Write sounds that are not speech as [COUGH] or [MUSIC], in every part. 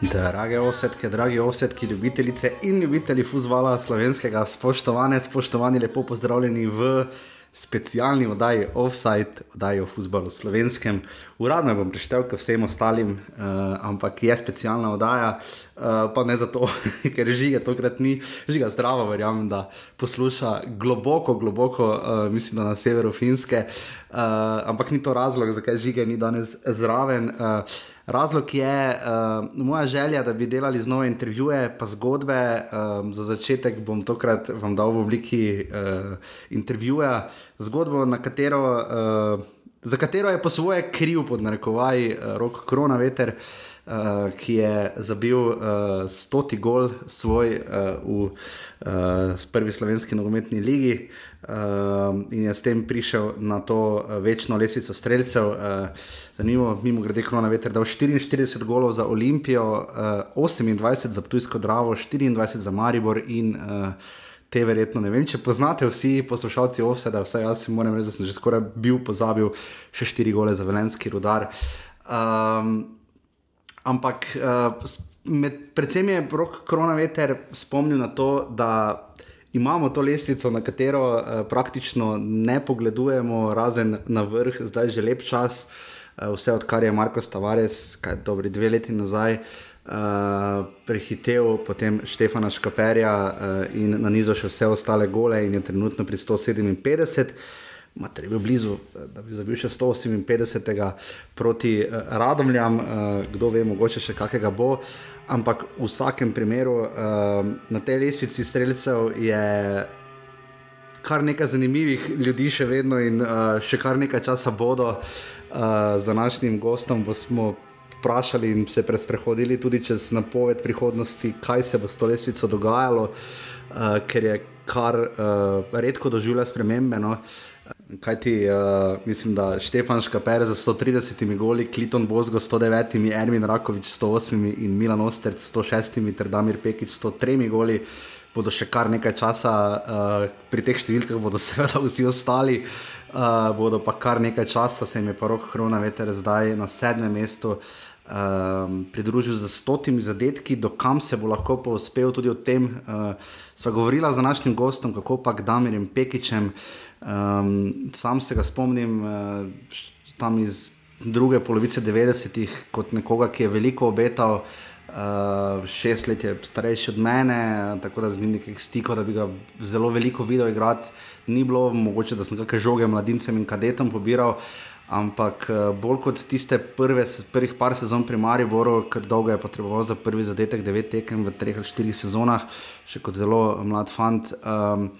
Drage ovsetke, dragi ovsetki, ljubitelice in ljubitelji futbola slovenskega, spoštovane, spoštovani, lepo pozdravljeni v specialni oddaji Offside, oddaji o futbalu slovenskem. Uradno bom prištel k vsem ostalim, uh, ampak je specialna oddaja, uh, pa ne zato, [LAUGHS] ker žiga tokrat ni, žiga zdravo, verjamem, da posluša globoko, globoko, uh, mislim, da na severu Finske, uh, ampak ni to razlog, zakaj žiga ni danes zraven. Uh, Razlog je uh, moja želja, da bi delali z nove intervjuje, pa zgodbe. Um, za začetek bom tokrat vam dal v obliki uh, intervjuja zgodbo, katero, uh, za katero je po svoje kriv, pod narekovaj, uh, rok Korona Veter, uh, ki je zabil uh, stoti gol svoj uh, v uh, prvi slovenski nogometni ligi. Uh, in je s tem prišel na to večno lesvico streljcev. Uh, Zanimivo, mimo grede, Krona Veter, da je 44 golov za Olimpijo, uh, 28 za Ptujsko Dravo, 24 za Maribor in uh, te verjetno ne vem, če poznate vsi poslušalci Ovseda, vsaj jaz moram reči, da sem že skoraj bil pozabil še 4 gole za Velenski rudar. Um, ampak uh, med, predvsem je rok Krona Veter spomnil na to, da. Imamo to lestvico, na katero uh, praktično ne pogledujemo, razen na vrh, zdaj že lep čas. Uh, Eh, vse odkar je Marko Tavares, kaj dobri dve leti nazaj, uh, prehitev potem Štefana Škaperja uh, in na nizu še vse ostale gole in je trenutno pri 157. Mater je bil blizu, da bi zabil še 158 proti uh, Radomljam, uh, kdo ve, mogoče še kakega bo. Ampak v vsakem primeru uh, na tej lestvici streljcev je kar nekaj zanimivih ljudi, še vedno in uh, še kar nekaj časa bodo. Uh, z današnjim gostom bomo vprašali in se prehodili tudi čez napoved prihodnosti, kaj se bo s to lestvico dogajalo, uh, ker je kar uh, redko doživlja spremembe. No. Kaj ti, uh, mislim, da Štefan Škaper za 130 goli, Kliton Bozgo 109, Ermin Rakovič 108 in Milan Osterc 106 ter Damir Pekič 103 goli. Bodo še kar nekaj časa, uh, pri teh številkah bodo [LAUGHS] seveda vsi ostali. Uh, uh, bodo pa kar nekaj časa, se jim je pa rok Hrona veter zdaj na sedmem mestu. Um, pridružil za stotimi zadetki, do kam se bo lahko povzpel, tudi o tem uh, sva govorila z današnjim gostom, kako pa Damirjem Pekičem. Um, sam se ga spomnim uh, tam iz druge polovice 90-ih kot nekoga, ki je veliko obetal, uh, šest let je starejši od mene, tako da z njim nekaj stikov, da bi ga zelo veliko videl igrati, ni bilo mogoče, da sem kakšne žoge mladincem in kadetom pobiral. Ampak uh, bolj kot tiste prve, prvih par sezon pri Mariboru, ker dolgo je potreboval za prvi zadetek, devet tekem v treh ali štirih sezonah, še kot zelo mlad fant. Um,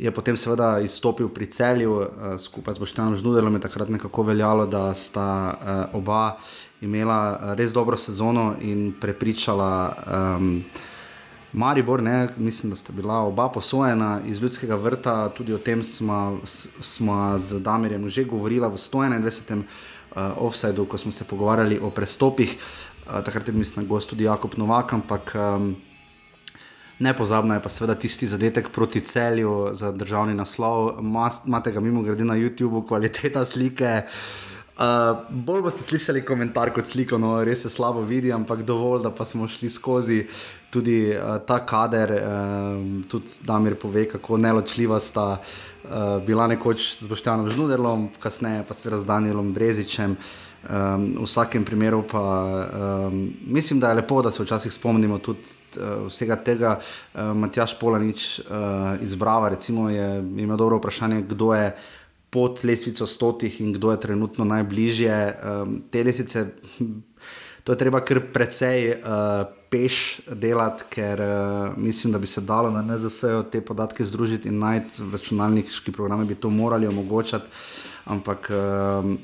Je potem seveda izstopil pri celju, uh, skupaj z Boštevnom Žnudelom, je takrat nekako veljalo, da sta uh, oba imela eh, res dobro sezono in prepričala um, Maribor. Ne? Mislim, da sta bila oba posojena iz ljudskega vrta, tudi o tem smo, z Damirjem že govorili v 121. Uh, offsajdu, ko smo se pogovarjali o prestopih. Uh, takrat je mislim, gost tudi Jakob Novak, ampak. Um, Nepozabno je pa seveda tisti zadetek proti celju za državni naslov. Imate ga mimo grede na YouTubu, kvaliteta slike. Uh, Uh, bolj boste slišali komentar kot sliko, no res se slabo vidi, ampak dovolj, da pa smo šli skozi tudi uh, ta kader. Uh, tudi Damir pove, kako neločljiva sta uh, bila nekoč z Boštjanom Žnuderlom, kasneje pa seveda z Danielom Brezičem. Um, v vsakem primeru pa um, mislim, da je lepo, da se včasih spomnimo tudi uh, vsega tega. Uh, Matjaš Polanič uh, izbrava, recimo, je imel dobro vprašanje, kdo je pod lesvico stotih in kdo je trenutno najbližje. Um, te lesvice, [LAUGHS] to je treba kar precej uh, peš delati, ker uh, mislim, da bi se dalo na NZS-u te podatke združiti in najti računalniški programe, bi to morali omogočati. Ampak um,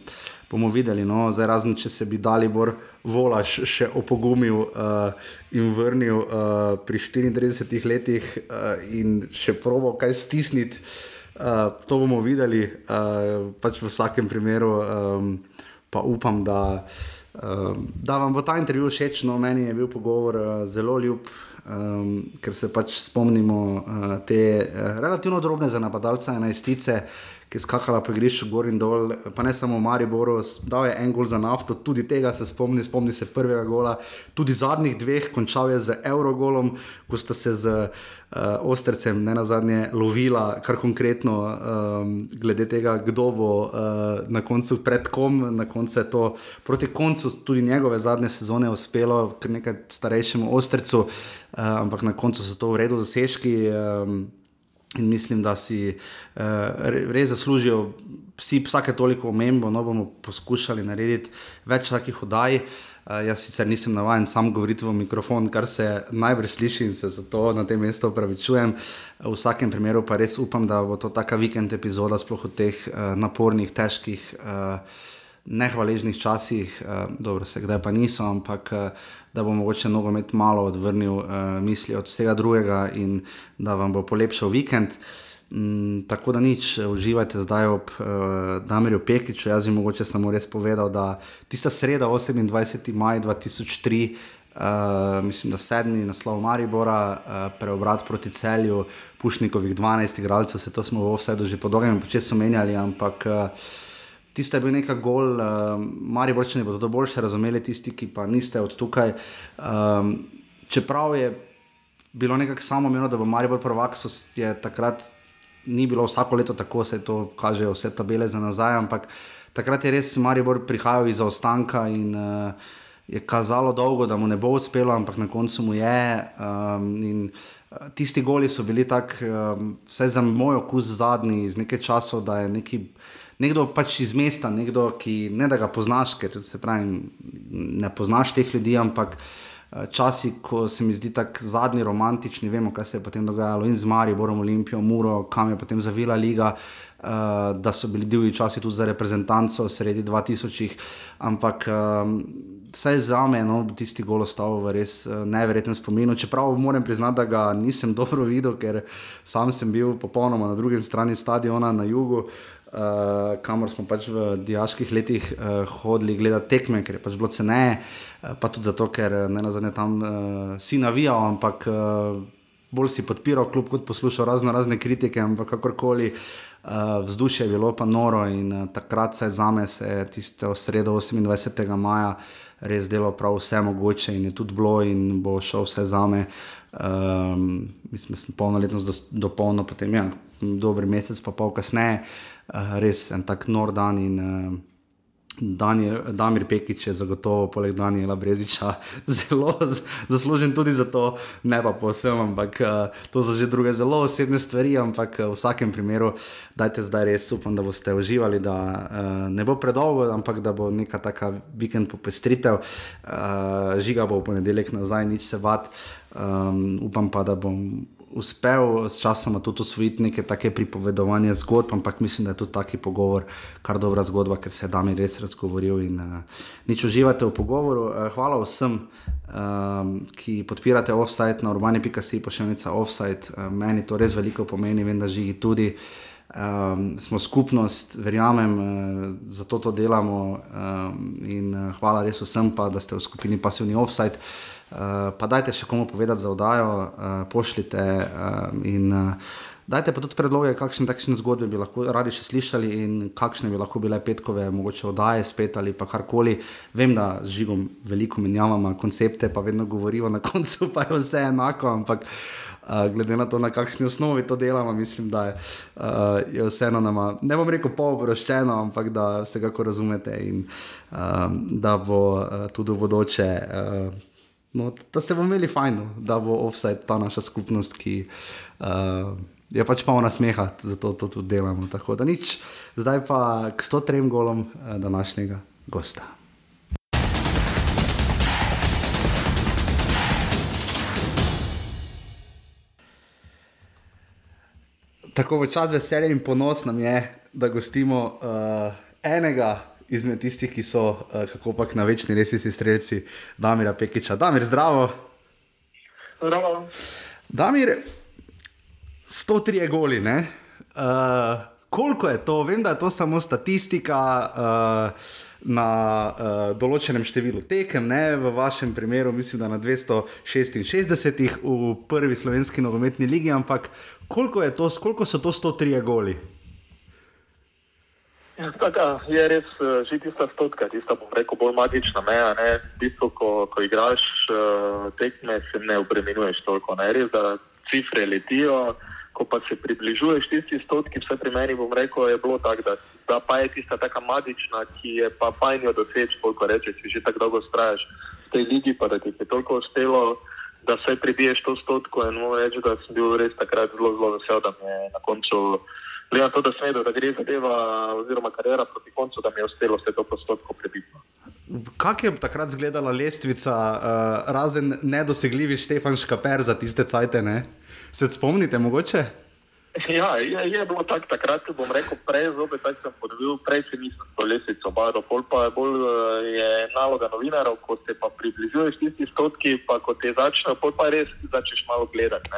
bomo videli, no, zdaj razen če se bi dali bolj. Volaš še opogumil uh, in vrnil uh, pri 34 letih uh, in še probo kaj stisniti. Uh, to bomo videli, uh, pač v vsakem primeru, um, pa upam, da, uh, da vam bo ta intervju všeč. No, meni je bil pogovor uh, zelo ljub, um, ker se pač spomnimo uh, te uh, relativno drobne za napadalce, enajstice, ki ki je skakala po igrišču gor in dol, pa ne samo v Mariboru, dal je en gol za nafto, tudi tega se spomni, spomni se prvega gola, tudi zadnjih dveh, končal je z Eurogolom, ko sta se z uh, Ostrcem ne na zadnje lovila, kar konkretno um, glede tega, kdo bo uh, na koncu pred kom, na koncu je to proti koncu tudi njegove zadnje sezone uspelo, ker nekaj starejšemu Ostrcu, uh, ampak na koncu so to v redu dosežki. Um, In mislim, da si uh, res zaslužijo vsi, vsake toliko omembo, no bomo poskušali narediti več takih oddaj. Uh, jaz sicer nisem navaden sam govoriti v mikrofon, kar se najbolj sliši in se zato na tem mestu opravičujem. V vsakem primeru pa res upam, da bo to taka vikend epizoda, sploh v teh uh, napornih, težkih. Uh, Nehvaležnih časih, dobro, se kdaj pa niso, ampak da bo mogoče nogomet malo odvrnil uh, misli od vsega drugega in da vam bo polepšal vikend. Mm, tako da nič, uživajte zdaj ob uh, Damirju Pekiču. Jaz bi mogoče samo res povedal, da tista sreda, 28. maj 2003, uh, mislim, da sedmi naslov Maribora, uh, preobrat proti celju, Pušnikovih 12 igralcev, se to smo vse doži po dolgem času menjali, ampak. Uh, tiste bil nekaj gol, uh, mari bočni bodo to boljše razumeli, tisti, ki pa niste od tukaj. Um, čeprav je bilo nekako samo meno, da bo Maribor prvak, so je takrat ni bilo vsako leto tako, se to kaže vse tabele za nazaj, ampak takrat je res Maribor prihajal iz zaostanka in uh, je kazalo dolgo, da mu ne bo uspelo, ampak na koncu mu je. Um, Tisti goli so bili tako, um, vsaj za moj okus, zadnji iz nekaj časa, da je neki nekdo pač iz mesta, nekdo, ki ne da ga poznaš, ker se pravi, ne poznaš teh ljudi, ampak eh, časi, ko se mi zdi tako zadnji romantični, vemo, kaj se je potem dogajalo in z Mari, Borom Olimpijo, Muro, kam je potem zavila liga. Uh, da so bili divji časi tudi za reprezentanco, sredi 2000, ampak um, vsaj za me, no, tisti gol ostal v res uh, neverjetnem spominu. Čeprav moram priznati, da ga nisem [LAUGHS] dobro videl, ker sam sem bil popolnoma na drugi strani stadiona na jugu. Uh, kamor smo pač v diaških letih uh, hodili gledati tekme, ker je pač bilo ceneje, uh, pa tudi zato, ker ne na zadnje tam uh, si navijal, ampak uh, bolj si podpiral, kljub kot poslušal razno razne kritike, ampak kakorkoli. Uh, vzdušje je bilo pa noro in uh, takrat se je za me, tiste sredo 28. maja res delo prav vse mogoče in je tudi bilo in bo šel vse za me. Um, mislim, da sem polnoletnost do, do polno, potem ja, dober mesec, pa pol kasneje. Uh, res en tak nor dan. In, uh, Damir Pekič je zagotovo, poleg Daniela Breziča, [LAUGHS] zelo zaslužen tudi za to, ne pa posebej, ampak uh, to so že druge zelo osebne stvari. Ampak v vsakem primeru, dajte zdaj res upam, da boste uživali, da ne bo predolgo, ampak da bo neka taka vikend popestritev. Žiga bo v ponedeljek nazaj, nič se vat. Um, upam pa, da bom uspel s časom tudi usvojiti neke take pripovedovanje zgodb, ampak mislim, da je tudi taki pogovor kar dobra zgodba, ker se je Dami res razgovoril in uh, nič uživate v pogovoru. Uh, hvala vsem, um, ki podpirate offside na urbani.si, pošiljnica offside. Uh, meni to res veliko pomeni, vem, da žigi tudi. Um, smo skupnost, verjamem, uh, zato to delamo. Um, in uh, hvala res vsem, pa, da ste v skupini Passivni offside. Uh, Uh, pa dajte še komu povedati za oddajo, uh, pošljite uh, in uh, dajte pa tudi predloge, kakšne takšne zgodbe bi lahko radi še slišali in kakšne bi lahko bile petkove, mogoče oddaje spet ali pa karkoli. Vem, da z žigom veliko menjavamo koncepte, pa vedno govorimo na [LAUGHS] koncu, pa je vse enako, ampak. Uh, glede na to, na kakšni osnovi to delamo, mislim, da je, uh, je vseeno nama, ne bom rekel, poobroščeno, ampak da vse kako razumete in uh, da bo uh, tudi v bodoče. Uh, no, da se bomo imeli fajn, no, da bo offset ta naša skupnost, ki uh, je pač polna smeha, zato to tudi delamo. Tako da nič, zdaj pa k 103 golom uh, današnjega gosta. Tako v čas veselja in ponos nam je, da gostimo uh, enega izmed tistih, ki so uh, kako pač na večni resi streljci, Damir Pekiča. Damir, zdravo. Zdravo. Damir, 103 goli. Uh, koliko je to? Vem, da je to samo statistika. Uh, Na uh, določenem številu tekem, ne v vašem primeru, mislim, da na 266 v prvi slovenski nogometni ligi, ampak koliko, to, koliko so to 103 goli? Ja, taka, je res uh, že tista stotka, tista, bom rekel, bolj magična meja. Ne? V bistvu, ko, ko igraš uh, tekme, se ne obremenjuješ toliko. Ne? Res, da cifre letijo, ko pa se približuješ tisti stotki, vse pri meni, bom rekel, je bilo tako, da, da pa je tista taka magična, ki je pa fajn jo doseči, koliko rečeš, si že tako dolgo strajaš v tej ligi, pa da ti je toliko uspelo. Da se prebiješ to stotko, in moram reči, da sem bil res takrat zelo, zelo vesel, da mi je na koncu glede na to, da sem vedel, da gre zadeva oziroma karijera proti koncu, da mi je uspelo vse to postopko prebiti. Kako je takrat izgledala lestvica, uh, razen nedosegljivi Štefan Škaper za tiste cajte? Ne? Se spomnite, mogoče? [LAUGHS] Ja, je, je bilo tako takrat, ko bom rekel, prej zopet tako sem ponovil, prej se nisem to lestvico bavil, pol pa je bolj eh, je naloga novinarov, ko se pa približuješ tisti stotki, pa ko te začnejo, pol pa res začneš malo gledati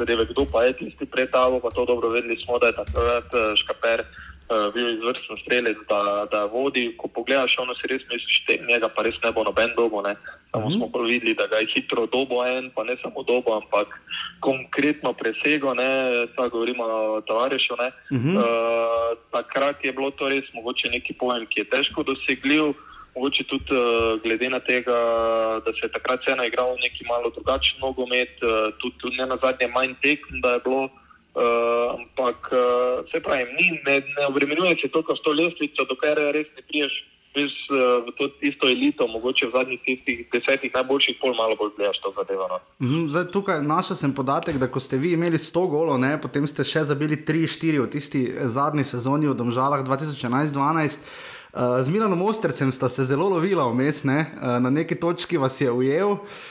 zadeve, kdo pa je tisti pred tabo, pa to dobro vedeli smo, da je takrat eh, škaper uh, bil izvrsten strelec, da, da vodi. Ko pogledaš, ono si res misliš, da njega pa res ne bo noben dobo. Ne? Samo mm -hmm. smo pa videli, da ga je hitro dobo en, pa ne samo dobo, ampak konkretno presego, ta govorimo o tovarišu. Mm -hmm. uh, takrat je bilo to res mogoče neki pojem, ki je težko dosegljiv. Mogoče tudi uh, glede na tega, da se je takrat cena igral neki malo drugačen nogomet, uh, tudi, tudi ne na zadnje manj tekm, da je bilo. Uh, ampak uh, se pravi, ni, ne, ne obremenjuje se toliko s to lestvico, dokler res ne priješ res, uh, v to isto elito, mogoče v zadnjih tistih desetih najboljših, pol malo bolj gledaš to zadevo. No. Mm, zdaj, tukaj našel sem podatek, da ko ste vi imeli 100 golo, ne, potem ste še zabili 3-4 v tisti zadnji sezoni v Domžalah 2011-2012. Uh, z Milanom Ostrcem sta se zelo lovila vmes, ne? uh, na neki točki vas je ujel, uh,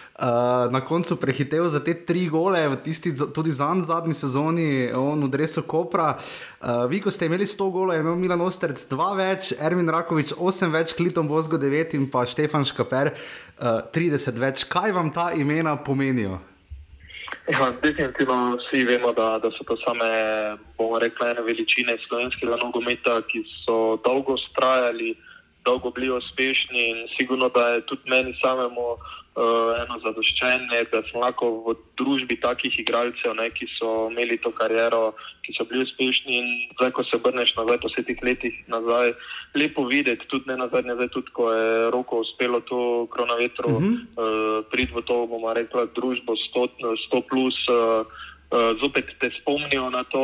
na koncu prehitev za te tri gole, tisti, tudi za zadnji sezoni, on v Dresu Kopra. Uh, vi, ko ste imeli 100 golov, je imel Milan Ostrc 2 več, Ermin Rakovič 8 več, Kliton Bozgo 9 in pa Štefan Škaper uh, 30 več. Kaj vam ta imena pomenijo? Ja, definitivno vsi vemo, da, da so to same, bomo rekli, ene veličine slovenskega nogometa, ki so dolgo trajali, dolgo bili uspešni in sigurno, da je tudi meni samemu uh, eno zadoščenje, da sem lahko v družbi takih igralcev, ne, ki so imeli to kariero, ki so bili uspešni in zdaj, ko se obrneš nazaj po vseh teh letih, nazaj, lepo videti, tudi ne nazadnje, zdaj tudi, ko je roko uspelo to kronovetro, uh -huh. uh, prid v to, bomo rekli, družbo 100, 100 plus. Uh, Uh, zopet te spomnijo na to,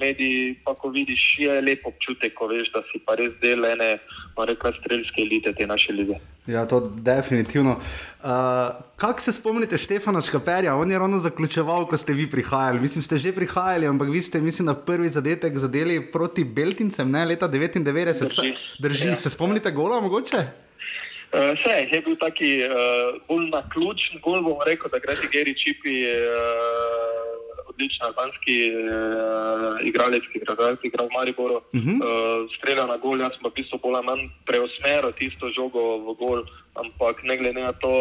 mediji, pa ko vidiš, je lepo občutek, ko veš, da si pa res del ene, rekla, streljske elite te naše lige. Ja, to definitivno. Uh, Kako se spomnite Štefana Škaperja? On je ravno zaključeval, ko ste vi prihajali. Mislim, ste že prihajali, ampak vi ste, mislim, na prvi zadetek zadeli proti Beltincem, ne leta 99. Drži. Drži. Ja. Se spomnite gola mogoče? Uh, se, je bil taki uh, bolj na ključen gol, bom rekel, da gre ti Geri Čipi. Uh, odličen albanski uh, igralec, ki je igral v Mariboru, uh -huh. uh, streljal na gol, jaz pa v bistvu bolj ali manj preusmeril tisto žogo v gol. Ampak ne glede na to,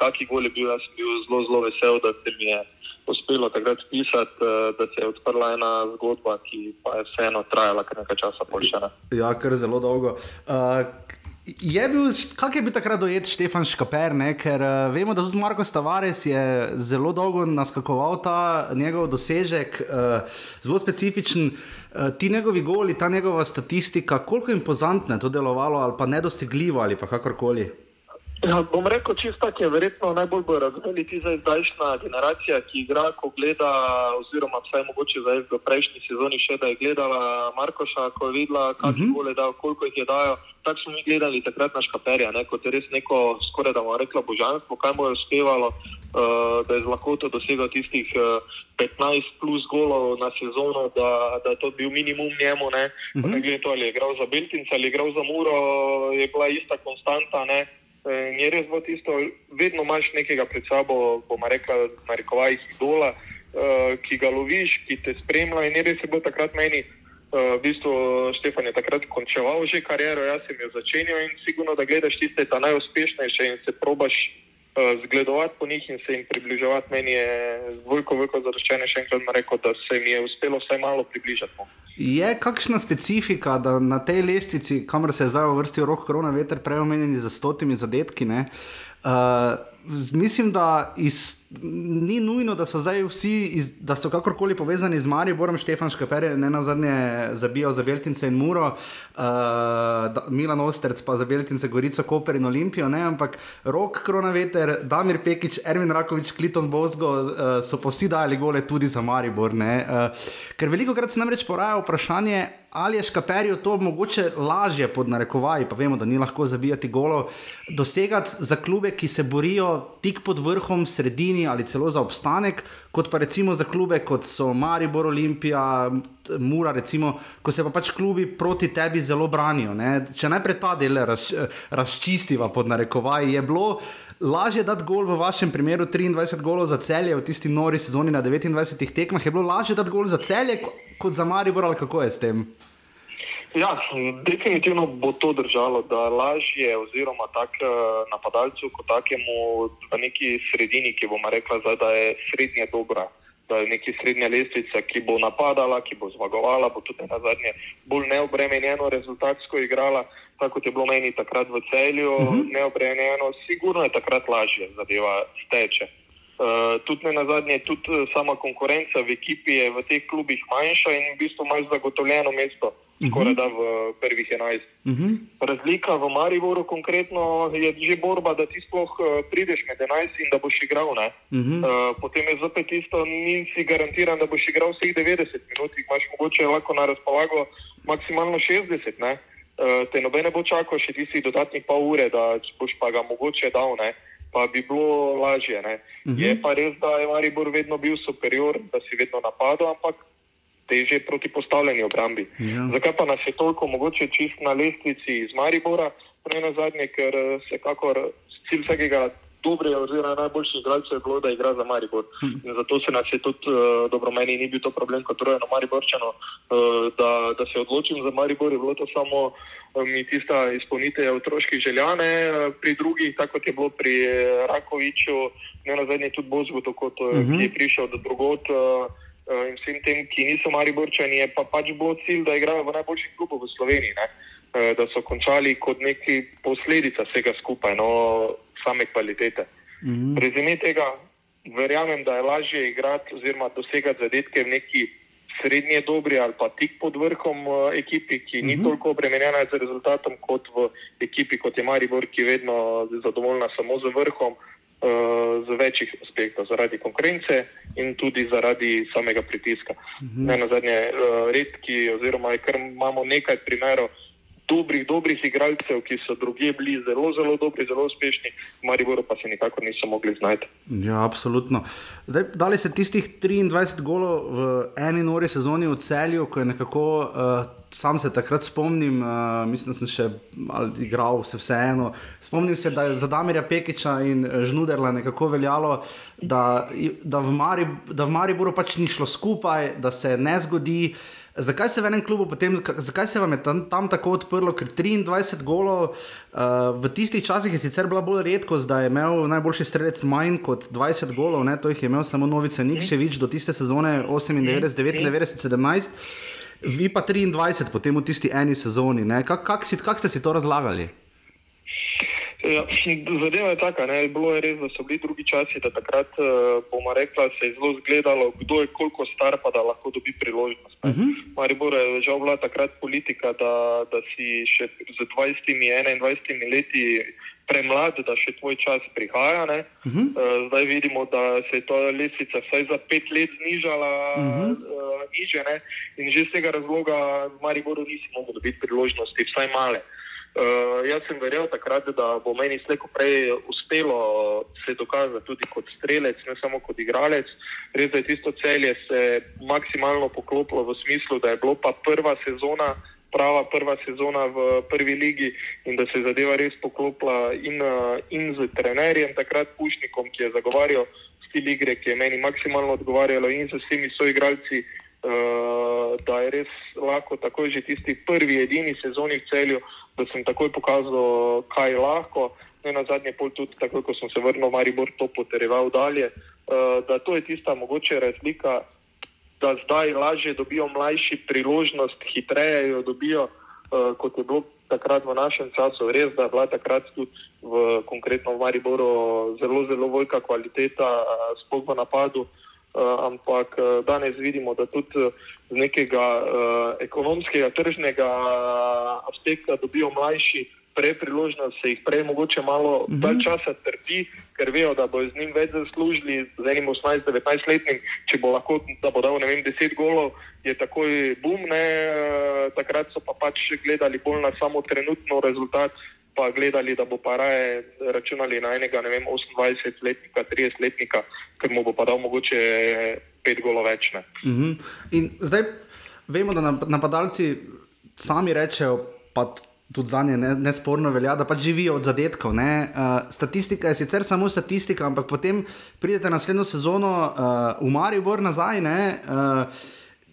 kakšen gol je bil, jaz sem bil zelo, zelo vesel, da se mi je uspelo takrat pisati, uh, da se je odprla ena zgodba, ki pa je vseeno trajala kar nekaj časa. Ja, kar zelo dolgo. Uh, Je bil, kak je bil takrat dojet Štefan Škaper, ne? ker uh, vemo, da tudi Marko Stavares je zelo dolgo naskakoval ta njegov dosežek, uh, zelo specifičen. Uh, ti njegovi goli, ta njegova statistika, koliko impozantno je to delovalo, ali pa nedosegljivo, ali pa kakorkoli. Ja, bom rekel, čisto tako je verjetno najbolj bo razumeli ti zdajšnja generacija, ki igra, ko gleda, oziroma vsaj mogoče zdaj v prejšnji sezoni še, da je gledala Markoša, ko je videla, kakšne uh mhm. -huh. gole dajo, koliko jih je dajo. Tako smo mi gledali takrat na Škaperja, ne, kot je res neko, skoraj da bomo rekla, božanstvo, kaj mu je uspevalo, uh, da je z lahkoto dosegel tistih uh, eh, 15 plus golov na sezono, da, da je to bil minimum njemu. Ne, uh -huh. ne glede to, ali je igral za Beltinca ali je igral za Muro, je bila ista konstanta. Ne, In je res bo tisto, vedno imaš nekega pred sabo, bomo rekli, na rekovajih idola, uh, ki ga loviš, ki te spremlja. In je res je bilo takrat meni, uh, v bistvu Štefan je takrat končeval že kariero, jaz sem jo začenjal in sigurno, da gledaš tiste najuspešnejše in se probaš uh, zgledovati po njih in se jim približevati. Meni je veliko, veliko zadoščenje še enkrat rekel, da se mi je uspelo vsaj malo približati. Je kakšna specifika, da na tej lestvici, kamor se je zdaj vrstil rok korona, veter, prej omenjeni za stotimi zadetki, ne, uh, mislim, da iz, ni nujno, da so zdaj vsi, iz, da so kakorkoli povezani z Mariborom, Štefan Škaper je ne na zadnje zabijal za Beltince in Muro, uh, Milan Osterc pa za Beltince, Gorico, Koper in Olimpijo, ne? ampak Rok, Kronaveter, Damir Pekič, Ermin Rakovič, Kliton Bozgo uh, so pa vsi dali gole tudi za Maribor. Uh, ker veliko krat se namreč poraja vprašanje, ali je Škaperju to mogoče lažje pod narekovaji, pa vemo, da ni lahko zabijati golo, dosegati za klube, ki se borijo tik pod vrhom, sredini ali celo za obstanek, kot pa recimo za klube, kot so Maribor, Olimpija, Mura, recimo, ko se pa pač klubi proti tebi zelo branijo. Ne? Če najprej ta del raz, razčistiva pod narekovaji, je bilo. Lažje dati gol v vašem primeru, 23 golov za celje v tisti nori sezoni na 29 tekmah, je bilo lažje dati gol za celje kot za Maribor ali kako je s tem? Ja, definitivno bo to držalo, da lažje oziroma tak eh, napadalcu kot takemu v neki sredini, ki bomo rekla, zdaj, da je srednje dobra, da je neki srednja lestvica, ki bo napadala, ki bo zmagovala, bo tudi na zadnje bolj neobremenjeno rezultatsko igrala, tako kot je bilo meni takrat v celju, uh mhm. -huh. neobremenjeno, sigurno je takrat lažje zadeva steče. Uh, tudi ne na zadnje, tudi uh, sama konkurenca v ekipi je v teh klubih manjša in v bistvu imaš zagotovljeno mesto, uh -huh. skoraj da v prvih 11. Uh -huh. Razlika v Mariboru konkretno je že borba, da ti sploh uh, prideš med 11 in da boš igral. Uh -huh. uh, potem je zopet isto, nisi garantiran, da boš igral vseh 90 minut, imaš mogoče lahko na razpolago maksimalno 60. Ne? Te nobene bo čakal še tisti dodatni pol ure, da boš pa ga mogoče dal. Ne? pa bi bilo lažje. Uh -huh. Je mhm. pa res, da je Maribor vedno bil superior, da si vedno napadal, ampak teže proti postavljeni obrambi. Ja. Zakaj pa nas je toliko mogoče čist na lestvici iz Maribora, prej na zadnje, ker se kakor cilj vsakega. Dobre, oziroma najboljši igralcev je bilo, da igra za Maribor. In zato se nas je tudi uh, dobro meni, ni bil to problem, kot rojeno Mariborčano, uh, da, da se odločim za Maribor. Je bilo to samo uh, mi tista izpolnitev otroških željane, eh, pri drugih, tako kot je bilo pri eh, Rakoviču, ne na zadnje tudi Bozgotu, kot uh eh, -huh. Je prišel do drugot. In vsem tem, ki niso mali borčani, je pa pač bilo cilj, da igrajo v najboljših klubov v Sloveniji, ne? da so končali kot neki posledica vsega skupaj, no, same kvalitete. Uh -huh. Rezime tega, verjamem, da je lažje igrati oziroma dosegati zadetke v neki srednje dobri ali pa tik pod vrhom uh, ekipi, ki uh -huh. ni mhm. toliko obremenjena z rezultatom kot v ekipi, kot je Maribor, ki je vedno zadovoljna samo z vrhom, uh, z večjih aspektov, zaradi konkurence in tudi zaradi samega pritiska. Mhm. -huh. Ne na zadnje, uh, redki, oziroma kar imamo nekaj primerov dobrih, dobrih igralcev, ki so druge bili zelo, zelo dobri, zelo uspešni, v Mariboru pa se nikakor niso mogli znajti. Ja, absolutno. Zdaj, dali ste tistih 23 golov v eni nori sezoni v celju, ko je nekako. Uh, Sam se takrat spomnim, uh, mislim, da sem še igral, vse vseeno. Spomnim se, da je za Damirja Pekiča in eh, Žnuderla nekako veljalo, da, da, v Mari, da v Mariboru pač ni šlo skupaj, da se ne zgodi. Uh, Zakaj se v enem klubu potem, zakaj se vam je tam, tam tako odprlo, ker 23 golov uh, v tistih časih je sicer bila bolj redkost, da je imel najboljši strelec manj kot 20 golov, ne? to jih je imel samo Novice Nikševič do tiste sezone 98, 99, 17, vi pa 23 potem v tisti eni sezoni. Kako kak kak ste si to razlagali? Ja, zadeva je taka, ne? bilo je res, da so bili drugi časi, da takrat uh, bomo rekli, se je zelo zgledalo, kdo je koliko star, pa da lahko dobi priložnost. Uh mhm. -huh. Maribor je žal bila takrat politika, da, da si še z 20-21 leti premlad, da še tvoj čas prihaja. Uh -huh. uh, zdaj vidimo, da se je ta lesica vsaj za pet let znižala uh -huh. uh, niže, in že z tega razloga Mariboru nisi mogel dobiti priložnosti, vsaj male. Uh, jaz sem verjel takrat, da bo meni slejko prej uspelo se dokazati tudi kot strelec, ne samo kot igralec. Res je, tisto celje se je maksimalno poklopilo v smislu, da je bilo pa prva sezona, prava prva sezona v prvi ligi in da se je zadeva res poklopila in, uh, in z trenerjem, takrat Pušnikom, ki je zagovarjal stil igre, ki je meni maksimalno odgovarjalo in z vsemi soigralci. Uh, da je res lahko, tako že tisti prvi, edini sezoni v celju, uh, da sem takoj pokazal, kaj lahko. Ne na zadnje pol tudi, tako ko sem se vrnil v Maribor, to potreboval dalje. Uh, da to je tista mogoče razlika, da zdaj lažje dobijo mlajši priložnost, hitreje jo dobijo, uh, kot je bilo takrat v našem času. Res, da je bila takrat tudi v konkretno v Mariboru zelo, zelo velika kvaliteta, sploh v napadu. Ampak danes vidimo, da tudi z nekega uh, ekonomskega, tržnega aspekta dobijo mlajši prej priložnost, se jih prej mogoče malo uh -huh. dalj časa trpi, ker vejo, da bo z njim več zaslužili, z enim 18-19 letnim, če bo lahko, da bo dal ne vem 10 golov, je takoj bum, ne, takrat so pa pač gledali bolj na samo trenutno rezultat, pa gledali, da bo pa raje računali na enega, ne vem, 28-letnika, 30-letnika, ker mu bo pa dal mogoče pet golov več. Uh -huh. In zdaj vemo, da napadalci sami rečejo, pa tudi za nje nesporno velja, da pač živijo od zadetkov. Uh, statistika je sicer samo statistika, ampak potem pridete naslednjo sezono uh, v Maribor nazaj. Ne, uh,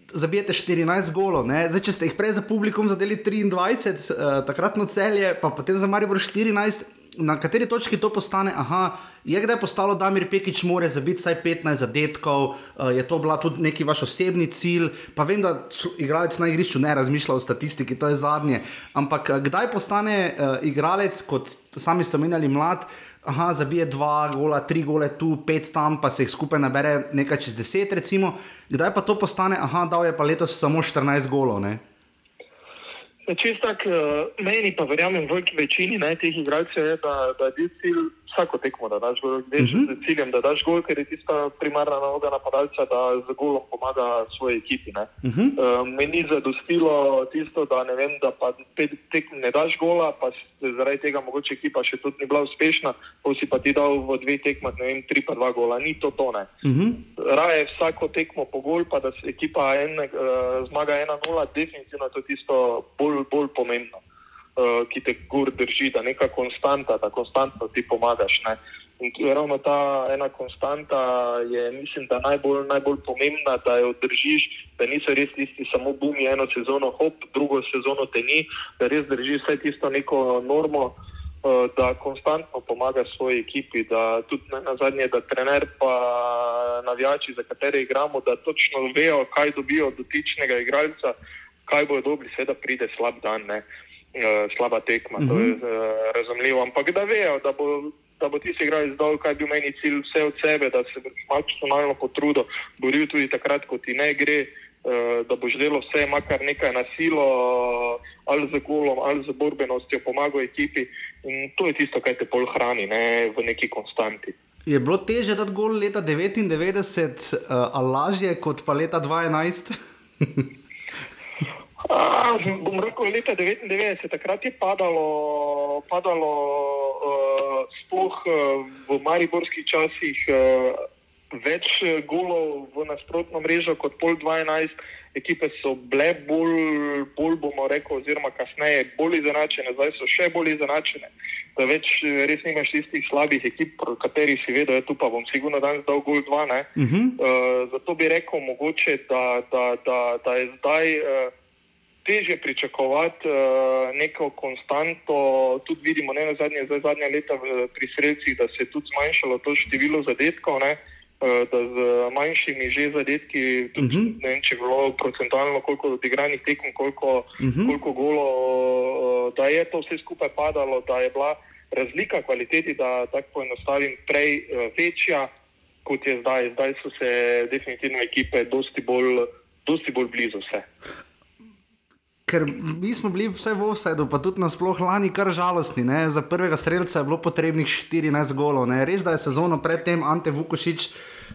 Zabijete 14 golov, Zdaj, če ste jih prej za publikum zadeli 23, uh, takratno celje, pa potem za Maribor 14, na kateri točki to postane, aha, je kdaj postalo, da Mir Pekič more zabiti vsaj 15 zadetkov, uh, je to bila tudi neki vaš osebni cilj. Pa vem, da igralec na igrišču ne razmišlja o statistiki, to je zadnje. Ampak uh, kdaj postane uh, igralec, kot sami ste omenjali, mlad, aha, zabije dva gola, tri gole tu, pet tam, pa se jih skupaj nabere nekaj čez deset, recimo. Kdaj pa to postane, aha, dal je pa letos samo 14 golov. Ne? Čist tak, uh, meni pa verjamem, v veliki večini ne, teh igralcev je, da, da je cilj vsako tekmo, da daš gol, veš, uh -huh. z ciljem, da daš gol, ker je tista primarna naloga napadalca, da z golom pomaga svoji ekipi. Uh -huh. uh, meni je zadostilo tisto, da ne vem, da pa pet tekm ne daš gola, pa zaradi tega mogoče ekipa še tudi ni bila uspešna, pa si pa ti dal v dveh tekmah, ne vem, tri pa dva gola, ni to tone. Uh -huh. Raje vsako tekmo po gol, pa da se ekipa en, uh, zmaga 1-0, definitivno je to tisto bolj, bolj pomembno. Eh, ki te gur drži, da neka konstanta, da konstantno ti pomagaš. Ne? In ravno ta ena konstanta je, mislim, da najbolj, najbolj pomembna, da jo držiš, da niso res tisti samo bumi eno sezono, hop, drugo sezono te ni, da res držiš vse tisto neko normo, eh, da konstantno pomagaš svoji ekipi, da tudi na zadnje, da trener pa navijači, za katere igramo, da točno vejo, kaj dobijo dotičnega igralca, kaj bojo dobili, seveda pride slab dan. Ne? Uh, slaba tekma, uh -huh. to je uh, razumljivo. Ampak da vejo, da bo, da bo ti se igral izdol, kaj bi meni cilj vse od sebe, da se boš maksimalno potrudil, boril tudi takrat, ko ti ne gre, uh, da boš delal vse, makar nekaj na silo, ali z golom, ali z borbenostjo, pomagal ekipi. In to je tisto, kar te pol hrani ne, v neki konstanti. Je bilo teže dati gol leta 99, uh, ali lažje kot pa leta 2011? [LAUGHS] [LAUGHS] bom rekel, leta 99, takrat je padalo, padalo uh, sploh uh, v mariborskih časih uh, več golov v nasprotno mrežo kot pol 12. Ekipe so bile bolj, bolj bomo rekli, oziroma kasneje bolj izenačene, zdaj so še bolj izenačene. Da več res nimaš tistih slabih ekip, proti katerih si vedel, da tu pa bom sigurno danes dal gol dva. Uh -huh. uh, zato bi rekel mogoče, da, da, da, da je zdaj. Uh, teže pričakovati uh, neko konstanto. Tudi vidimo, ne na zadnje, zdaj zadnja leta v, pri sredcih, da se je tudi zmanjšalo to število zadetkov. Ne? Uh, da z manjšimi že zadetki, tudi, uh mhm. -huh. ne vem, če je bilo procentualno, koliko odigranih tekem, koliko, uh mhm. -huh. koliko golo, uh, da je to vse skupaj padalo, da je bila razlika kvaliteti, da tako poenostavim, prej večja, kot je zdaj. Zdaj so se definitivno ekipe dosti bolj, dosti bolj blizu vse. Ker mi smo bili vse v Ovsajdu, pa tudi nasplošno lani, kar žalostni. Ne? Za prvega streljca je bilo potrebnih 14 golov. Ne? Res da je sezono predtem Ante Vukošič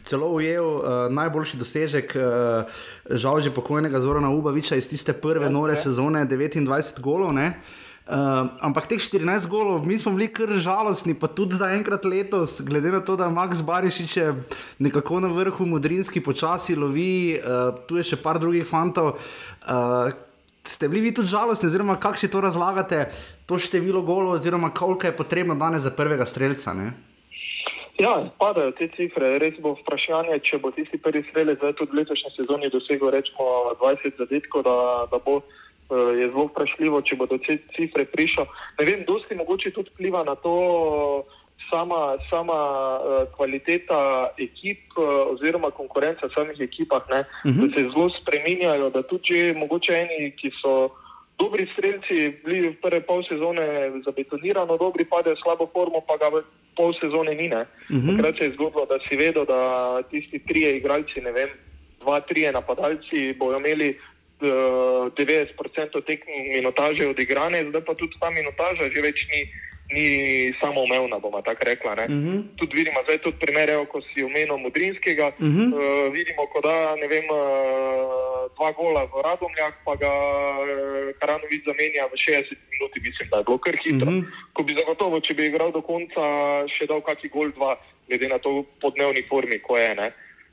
celo ujel uh, najboljši dosežek, uh, žal že pokojnega Zorana Ubaviča iz tiste prve nore sezone, 29 golov. Uh, ampak teh 14 golov, mi smo bili kar žalostni, pa tudi za enkrat letos, glede na to, da Max Barišič je nekako na vrhu, modrinski počasi lovi, uh, tu je še par drugih fantov. Uh, ste bili vi tudi žalostni, oziroma kako si to razlagate, to število golov, oziroma koliko je potrebno danes za prvega streljca? Ne? Ja, padajo te cifre. Res bo vprašanje, če bo tisti prvi streljec zdaj tudi v letošnji sezoni dosegel rečemo 20 zadetkov, da, da bo eh, je zelo vprašljivo, če bo do te cifre prišel. Ne vem, dosti mogoče tudi vpliva na to, sama, sama uh, kvaliteta ekip uh, oziroma konkurenca v samih ekipah, ne, uh -huh. da se zelo spremenjajo, da tudi mogoče eni, ki so dobri streljci bili v prve pol sezone zabetonirano, dobri padejo slabo formo, pa ga pol sezone ni. Mhm. Takrat se je zgodilo, da si vedel, da tisti trije igralci, ne vem, dva, trije napadalci bodo imeli. 90% eh, tekmov minutaže odigrane, zdaj pa tudi ta minutaža že več ni, ni samoumevna, bomo tako rekla. Uh mhm. -huh. Tudi vidimo, zdaj tudi primere, ko si omenil Mudrinskega, uh -huh. uh, vidimo, ko da ne vem, uh, dva gola v Radomljah, pa ga uh, Karanovic zamenja v 60 minut, mislim, da je bilo kar hitro. Uh mhm. -huh. Ko bi zagotovo, če bi igral do konca, še dal kakšen gol dva, glede na to podnevni formi, ko je. Ne?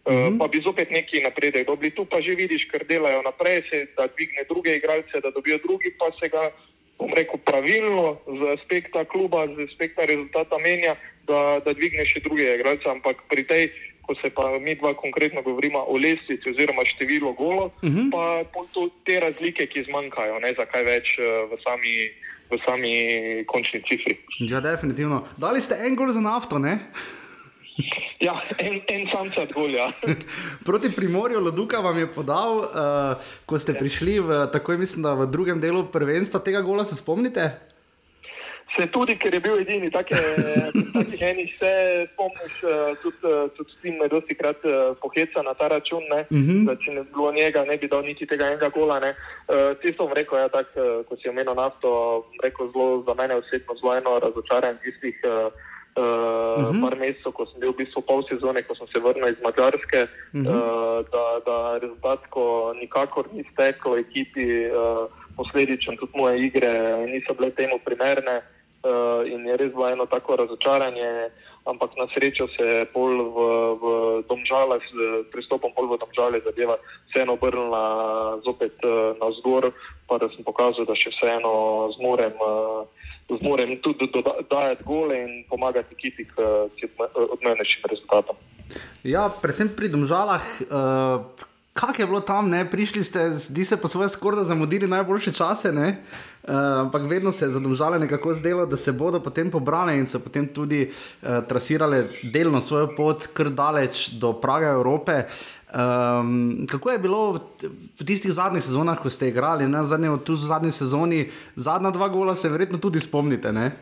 Uh -huh. Pa bi zopet neki napredek dobili. Tu pa že vidiš, ker delajo naprej, se, da dvigne druge igralce, da dobijo drugi, pa se ga bom rekel, pravilno z aspekta kluba, z aspekta rezultata menja, da, da dvigne še druge igralce. Ampak pri tej, ko se pa mi dva konkretno govorimo o lestvici oziroma številu golo, uh mhm. -huh. pa to, te razlike, ki zmanjkajo, ne za kaj več eh, v sami, v sami končni cifri. Ja, definitivno. Dali ste en gol za nafto, ne? [LAUGHS] Ja, en, en samca dol. Ja. Proti Primorju Loduka vam je podal, uh, ko ste prišli v, tako mislim, v drugem delu prvenstva. Tega gola se spomnite? Se tudi, ker je bil edini, tako je eni se spomniš, uh, tudi, uh, tudi s tem me dosti krat poheca na ta račun, uh mhm. -huh. da če ne bi bilo njega, ne bi dal niti tega enega gola. Uh, Ti sem rekel, ja, tak, ko si omenil nafto, rekel zelo za mene osebno zelo eno razočaranje tistih. Uh, uh, uh -huh. par mesecev, ko sem bil v bistvu pol sezone, ko sem se vrnil iz Mačarske, uh -huh. uh, da, da rezultat, ko nikakor ni steklo ekipi, uh, posledično tudi moje igre niso bile temu primerne uh, in je res bilo eno tako razočaranje. Ampak na srečo se je pol v, v domžale, s pristopom pol v domžale zadeva vseeno obrnila zopet uh, na zgor, pa da sem pokazal, da še vseeno zmorem uh, zmorem tudi dodajati gole in pomagati ekipi k odmevnejšim rezultatom. Ja, predvsem pri domžalah. Uh, Kaj je bilo tam, ne? prišli ste, zdi se, po svoje skorda zamudili najboljše čase, uh, ampak vedno se je zadomžalo nekako zdelo, da se bodo potem pobrali in se potem tudi uh, trasirali delno svojo pot, kar daleč do praga Evrope. Uh, Um, kako je bilo v, tistih zadnjih sezonah, ko ste igrali, ne zadnje, tu v zadnji sezoni, zadnja dva gola, se verjetno tudi spomnite? Ne?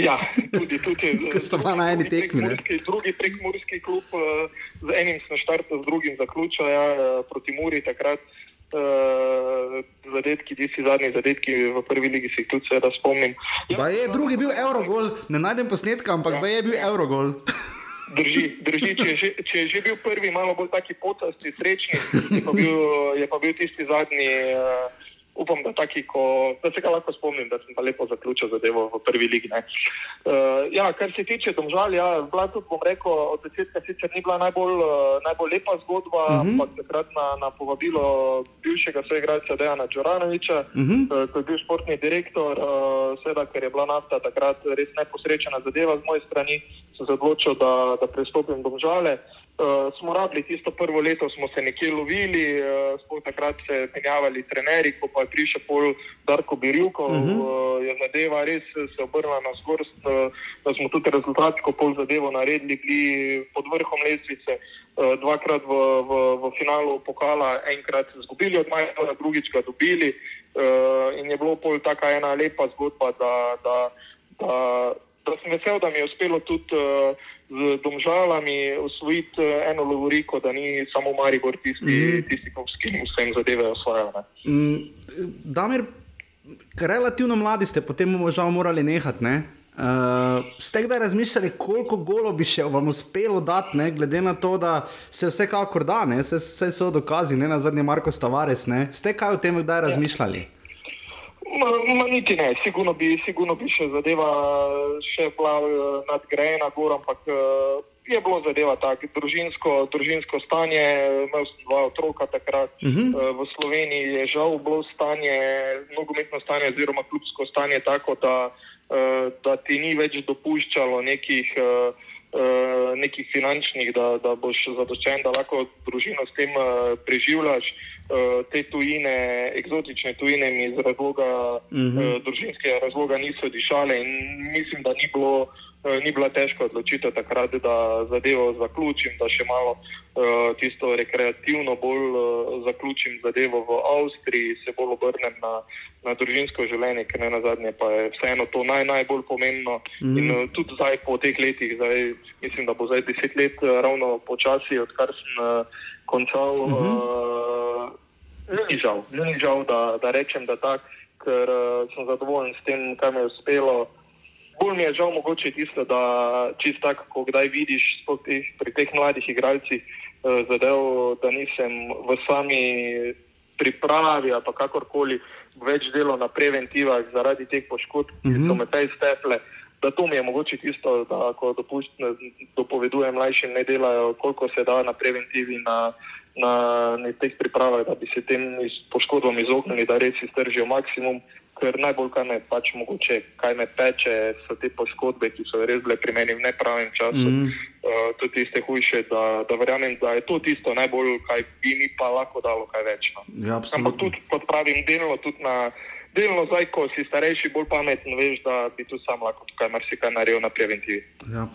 Ja, tudi tukaj. Kot ste na eni tekmi. Drugi prekmorski klub, uh, z enim smo štartali, z drugim zaključili ja, uh, proti Muri takrat. Uh, zadetki, ti si zadnji zadetki v prvi ligi, si jih tudi spomnim. Ja, je, drugi bil Eurogol, ne najdem posnetka, ampak ja. je bil Eurogol. [LAUGHS] Drži, drži če, je že, če je že bil prvi, malo bolj taki potasti, srečni, je pa bil, je pa bil tisti zadnji. Uh, upam, da, taki, ko, da se ga lahko spomnim, da sem pa lepo zaključil zadevo v prvi ligi. Uh, ja, kar se tiče domžal, ja, bila tudi, bom rekel, od začetka sicer ni bila najbolj, uh, najbolj lepa zgodba, uh -huh. ampak takrat na, na povabilo bivšega soigralca Dejana Čoranoviča, uh -huh. uh, ko je bil športni direktor, uh, seveda, ker je bila nafta takrat res neposrečena zadeva z moje strani, sem se odločil, da, da prestopim domžale. Uh, smo rabili tisto prvo leto, smo se nekje lovili, uh, smo takrat se menjavali trenerji, ko pa je prišel pol Darko Birjuko, uh -huh. uh, je zadeva res se obrnila na zgorst, uh, da smo tudi rezultatsko pol zadevo naredili, bili pod vrhom lesvice, uh, dvakrat v, v, v finalu pokala, enkrat izgubili od Majhna, drugič ga dobili uh, in je bilo pol taka ena lepa zgodba, da, da, da, da sem vesel, da mi je uspelo tudi uh, z domžalami osvojiti eh, eno lovoriko, da ni samo Maribor tisti, mm. tisti s kim vsem zadeve osvajajo. Mm, Damir, relativno mladi ste, potem žal morali nehati. Ne? Uh, ste kdaj razmišljali, koliko golo bi še vam uspelo dati, ne? glede na to, da se vsekakor da, vse so dokazi, ne na zadnje Marko Stavares. Ne? Ste kaj o tem kdaj ja. razmišljali? Ja. Ma, ma niti ne, sigurno bi, sigurno bi še zadeva še bila uh, nadgrajena, gor, ampak uh, je bilo zadeva tako, družinsko, družinsko stanje, imel sem dva otroka takrat, uh -huh. uh, v Sloveniji je žal bilo stanje, nogometno stanje oziroma klubsko stanje tako, da, da ti ni več dopuščalo nekih, nekih finančnih, da, da boš zadoščen, da lahko družino s tem preživljaš. Eh, te tujine, eksotične tujine, mi iz razloga, uh -huh. uh, družinskega razloga niso dišale in mislim, da ni bilo uh, ni bila težka odločitev takrat, da zadevo zaključim, da še malo uh, tisto rekreativno bolj uh, zaključim zadevo v Avstriji, se bolj obrnem na, na družinsko življenje, ker ne na zadnje pa je vseeno to naj, najbolj pomembno. Mm. In uh, tudi zdaj po teh letih, zdaj, mislim, da bo zdaj deset let uh, ravno počasi, odkar sem uh, končal. Mm -hmm. uh, Ni žal, ni žal da, da rečem, da tak, ker uh, sem zadovoljen s tem, kar mi je uspelo. Bolj mi je žal mogoče tisto, da čist tako, ko kdaj vidiš teh, pri teh mladih igralcih uh, zadev, da nisem v sami pripravi ali kakorkoli več delo na preventivah zaradi teh poškodb, ki mm -hmm. so me pej steple. Da to mi je mogoče tisto, da ko dopovedujem mlajšim, ne delajo, koliko se da na preventivi, na, na, na teh pripravah, da bi se tem poškodbam izognili, da res iztržijo maksimum ker najbolj kar me pač mogoče, kaj me peče, so te poškodbe, ki so res bile pri meni v nepravem času. Mm -hmm. uh, to je tiste hujše, da, da verjamem, da je to tisto najbolj, kaj bi mi pa lahko dalo kaj več. No. Ja, Ampak tudi, kot pravim, delno tudi na. Delno zdaj, ko si starejši, bolj pameten, veš, da bi tu sam lahko tukaj marsikaj naredil na preventivi. Ja,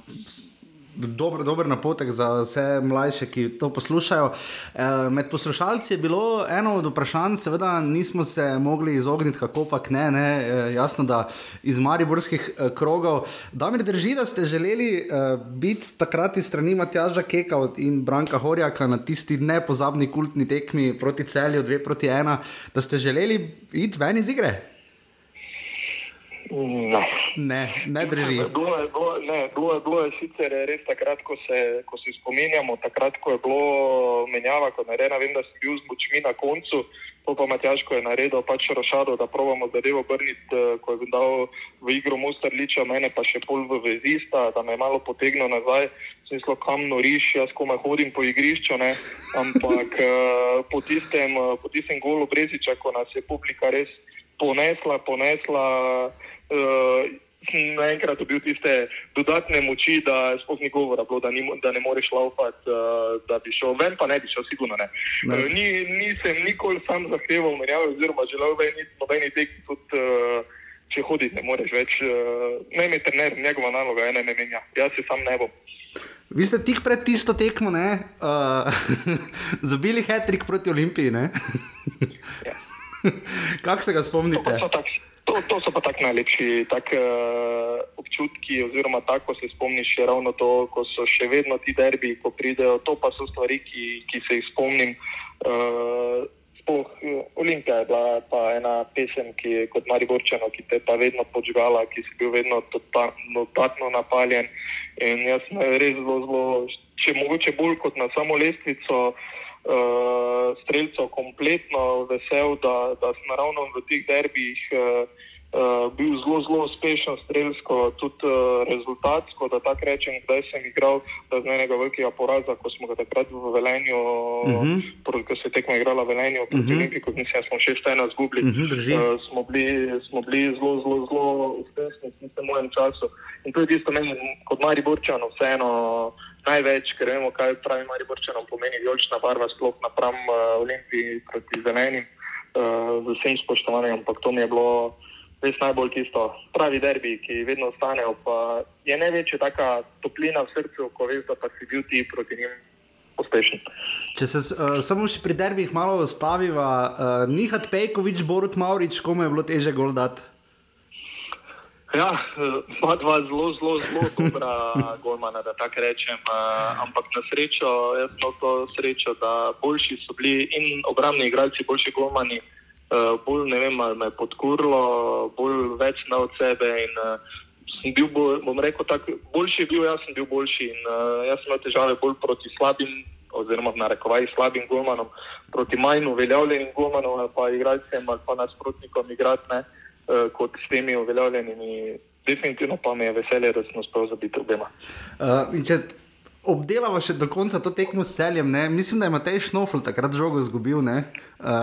dober, dober napotek za vse mlajše, ki to poslušajo. E, med poslušalci je bilo eno od vprašanj, seveda nismo se mogli izogniti, kako pa ne, ne e, jasno, da iz mariborskih e, krogov. Da mi drži, da ste želeli e, biti takrat iz strani Matjaža Keka in Branka Horjaka na tisti nepozabni kultni tekmi proti celju 2 proti 1, da ste želeli iti ven iz igre. No. Ne, ne drži. Bilo je, bilo, ne, bilo je, bilo je sicer res takrat, ko se, ko se spominjamo, takrat, ko je bilo menjava, ko je rena, vem, da sem bil z močmi na koncu, to pa Matjaško je naredil, pač rošado, da probamo zadevo obrniti, eh, ko je dal v igro Mustarliča, mene pa še pol v vezista, da me je malo potegnil nazaj, smislo kam noriš, jaz komaj hodim po igrišču, ne? ampak eh, po tistem, eh, po tistem golu Breziča, ko nas je publika res ponesla, ponesla uh, naenkrat dobil tiste dodatne moči, da sploh ni govora, bilo, da, ni, da ne moreš laufati, uh, da bi šel ven, pa ne bi šel, sigurno ne. ne. Uh, ni, nisem nikoli sam zahteval menjave, oziroma želel bi nobeni tek, tudi uh, če hoditi ne moreš več. Uh, ne me trener, njegova naloga je ne me menja, jaz se sam ne bom. Vi ste tik pred tisto tekmo, uh, [LAUGHS] zabili hetrik proti Olimpiji. ja. [LAUGHS] Kako se ga spomnite? To, to so pa tako najlepši tak, uh, občutki, oziroma tako se spomniš, ravno to, ko so še vedno ti derbi, ko pridejo. To pa so stvari, ki, ki se jih spomnim. Uh, spoh, Olimpija je bila pa ena pesem, ki je kot Mari Borčano, ki te pa vedno počgala, ki si bil vedno dodatno napaljen. In jaz sem res zelo, zelo, če mogoče bolj kot na samo lestvico. Uh, streljcev kompletno vesel, da, da sem ravno v teh derbih uh, uh, bil zelo, zelo uspešen streljsko, tudi uh, rezultatsko, da tako rečem, kdaj sem igral z enega velikega poraza, ko smo ga takrat v Velenju, uh mhm. -huh. ko se je tekma igrala v Velenju, proti uh -huh. Olimpiji, kot mislim, smo še ena zgubili, uh -huh, uh, smo, bili, smo bili zelo, zelo, zelo uspešni v mojem času. In to je tisto meni kot Mari Borčano vseeno največ, ker vemo, kaj pravi Mariborčanom pomeni vijolična barva, sploh napram uh, Olimpiji proti zelenim, uh, z vsem spoštovanjem, ampak to mi je bilo res najbolj tisto pravi derbi, ki vedno ostanejo, pa je največja taka toplina v srcu, ko veš, da pa si bil ti proti njim. Uspešen. Če se uh, samo še pri derbih malo ustaviva, uh, Nihat Pejkovič, Borut Maurič, komu je bilo teže gol dati? Ja, ima dva zelo, zelo, zelo dobra [LAUGHS] golmana, da tako rečem. Ampak na srečo, jaz sem to srečo, da boljši so bili in obrambni igralci, boljši golmani, bolj ne vem, me je podkurlo, bolj več na od sebe. In, sem bil, bom rekel, tak, boljši je bil, jaz sem bil boljši in jaz sem imel težave bolj proti slabim, oziroma v narekovaji slabim golmanom, proti manj uveljavljenim golmanom, pa igralcem ali pa nasprotnikom igrati. Eh, kot s temi uveljavljenimi. Definitivno pa mi je veselje, da smo uspeli zabiti obema. Uh, Obdelava še do konca to tekmo s celjem. Ne? Mislim, da je Matej Šnofl takrat žogo izgubil. Uh,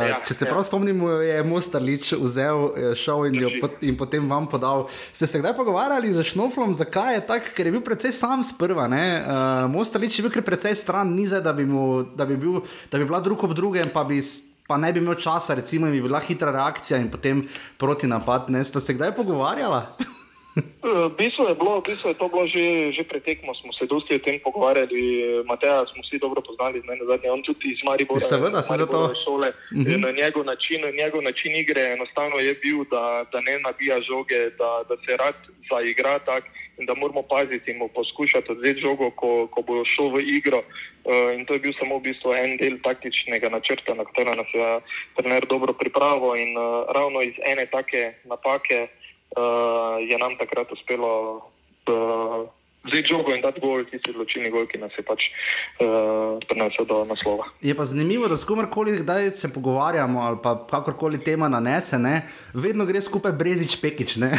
ja, če se ja. prav spomnimo, je Mostarlič vzel šov in, in potem vam podal. Ste se kdaj pogovarjali z Šnoflom, zakaj je tako? Ker je bil precej sam sprva. Uh, Mostarlič je bil precej stran, ni zdaj, da, da, da bi bila drug ob drugem, pa bi pa ne bi imel časa, recimo, in bi bila hitra reakcija in potem proti napad. Ne? Ste se kdaj pogovarjali? [LAUGHS] [LAUGHS] V bistvu je, bilo, v bistvu je to bilo že, že pretekmo, smo se dosti o tem pogovarjali. Mateja smo vsi dobro poznali, ne nazadnje, on tudi iz Maribora. Seveda, se zato. Šole, uh -huh. Na njegov način, njegov način igre enostavno je bil, da, da ne nabija žoge, da, da se rad zaigra tak in da moramo paziti in mu poskušati odzeti žogo, ko, ko bo šel v igro. Uh, in to je bil samo v bistvu en del taktičnega načrta, na katerega nas je trener dobro pripravil in uh, ravno iz ene take napake uh, je nam takrat uspelo uh, vzeti žogo in dati gol, tisti odločilni gol, ki nas je pač uh, prinesel do naslova. Je pa zanimivo, da s komerkoli se pogovarjamo ali pa kakorkoli tema nanese, ne, vedno gre skupaj brezič pekič. Ne?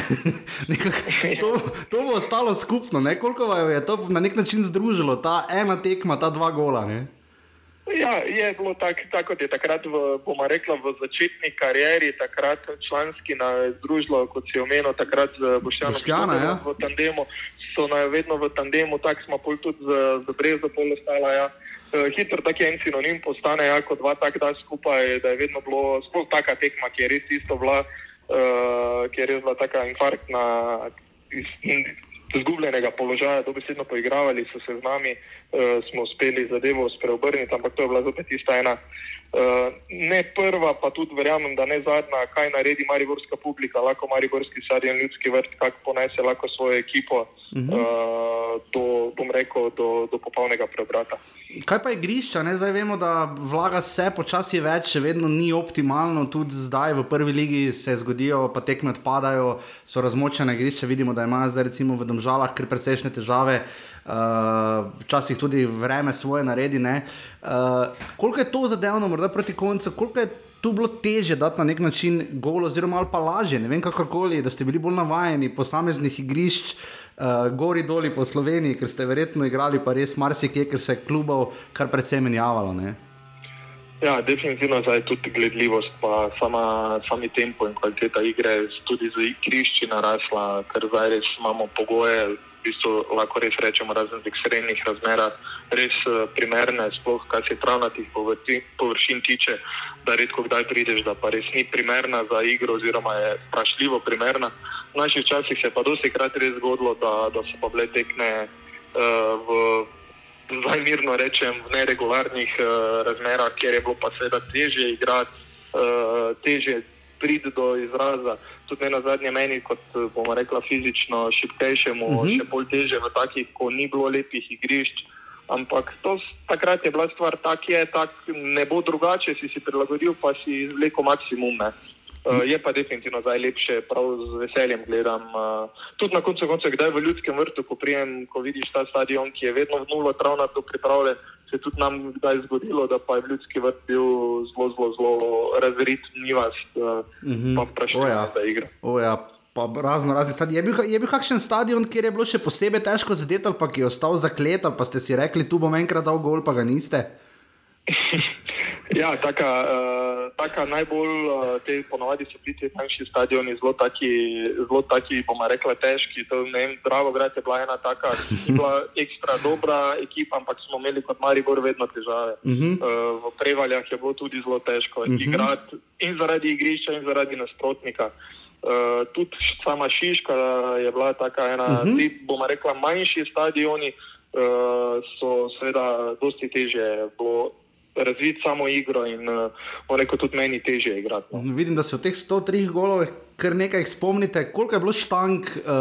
[LAUGHS] to, to bo ostalo skupno, ne? koliko je to na nek način združilo, ta ena tekma, ta dva gola. Ne? Ja, je bilo tako, tak, kot je takrat, v, bomo rekla, v začetni karieri, takrat članski na združilo, kot si omenil, takrat z Boštjanom Boštjana, ja. v tandemu, so naj vedno v tandemu, tako smo pol tudi z, z Brezo polostala. Ja. Uh, hitro tak je en sinonim postane, ja, kot dva tak da skupaj, da je vedno bilo sploh taka tekma, ki je res isto bila, uh, ki je res bila taka infarktna. Iz, izgubljenega položaja, dobesedno poigravali so se z nami, uh, smo uspeli zadevo spreobrniti, ampak to je bila zopet tista ena. Uh, ne prva, pa tudi verjamem, da ne zadnja, kaj naredi mariborska publika, lahko mariborski stadion, ljudski vrt, kako ponese lahko svojo ekipo uh -huh. uh, do, bom rekel, do, do popolnega preobrata. Kaj pa igrišča? Ne? Zdaj vemo, da vlaga vse počasi več, še vedno ni optimalno, tudi zdaj v prvi ligi se zgodijo, pa tekme odpadajo, so razmočene igrišča, vidimo, da imajo zdaj recimo v domžalah kar precejšnje težave. Uh, včasih tudi vreme svoje naredi. Uh, koliko je to zadevno, morda proti koncu, koliko je tu bilo teže dati na nek način golo, oziroma pa lažje, ne vem kakorkoli, da ste bili bolj navajeni posameznih igrišč, uh, gori doli po Sloveniji, ker ste verjetno igrali pa res marsikje, ker se je klubov kar precej menjavalo. Ne? Ja, definitivno je tudi gledljivost, pa sama, sami tempo in kvaliteta igre, tudi z igrišči narasla, ker zdaj res imamo pogoje v bistvu lahko res rečemo, razen v ekstremnih razmerah, res uh, primerne, sploh kar se travnatih površin tiče, da redko kdaj prideš, da pa res ni primerna za igro oziroma je vprašljivo primerna. V naših časih se je pa dosti krat res zgodilo, da, da so pa bile tekne uh, v, zdaj mirno rečem, v neregularnih uh, razmerah, kjer je bilo pa seveda teže igrati, uh, teže priti do izraza tudi na zadnje meni, kot bomo rekla, fizično šipkejšemu, uh mhm. -huh. še bolj teže v takih, ko ni bilo lepih igrišč. Ampak to, takrat je bila stvar tako, tak, ne bo drugače, si si prilagodil, pa si izvlekel maksimum. Uh, je pa definitivno zdaj lepše, prav z veseljem gledam. Uh, tudi na koncu konca, kdaj v ljudskem vrtu, ko prijem, ko vidiš ta stadion, ki je vedno v nulo travnato pripravljen, se je tudi nam kdaj zgodilo, da pa je ljudski vrt bil zelo, zelo, zelo razrit, ni vas, uh, mm -hmm. pa vprašanje, ja. da igra. Ja. Pa razno razni stadioni. Je bil, je bil kakšen stadion, kjer je bilo še posebej težko zadeti, ali pa ki je ostal zaklet, ali pa ste si rekli, tu bom enkrat dal gol, pa ga niste? [LAUGHS] ja, taka, uh, taka najbolj, uh, te ponovadi so ti manjši stadioni zelo taki, zelo taki, bomo rekla, težki. To, ne vem, Drago grad je bila ena taka, ki je bila ekstra dobra ekipa, ampak smo imeli kot Maribor vedno težave. Uh -huh. uh, v Prevaljah je bilo tudi zelo težko uh mhm. -huh. igrati in zaradi igrišča in zaradi nasprotnika. Uh, tudi sama Šiška je bila taka ena, uh -huh. ti bomo rekla, manjši stadioni. Uh, so seveda dosti teže bilo razviti samo igro in uh, rekel, tudi meni teže igrati. No. Vidim, da se v teh 103 golovih kar nekaj spomnite, koliko je bilo štank, uh,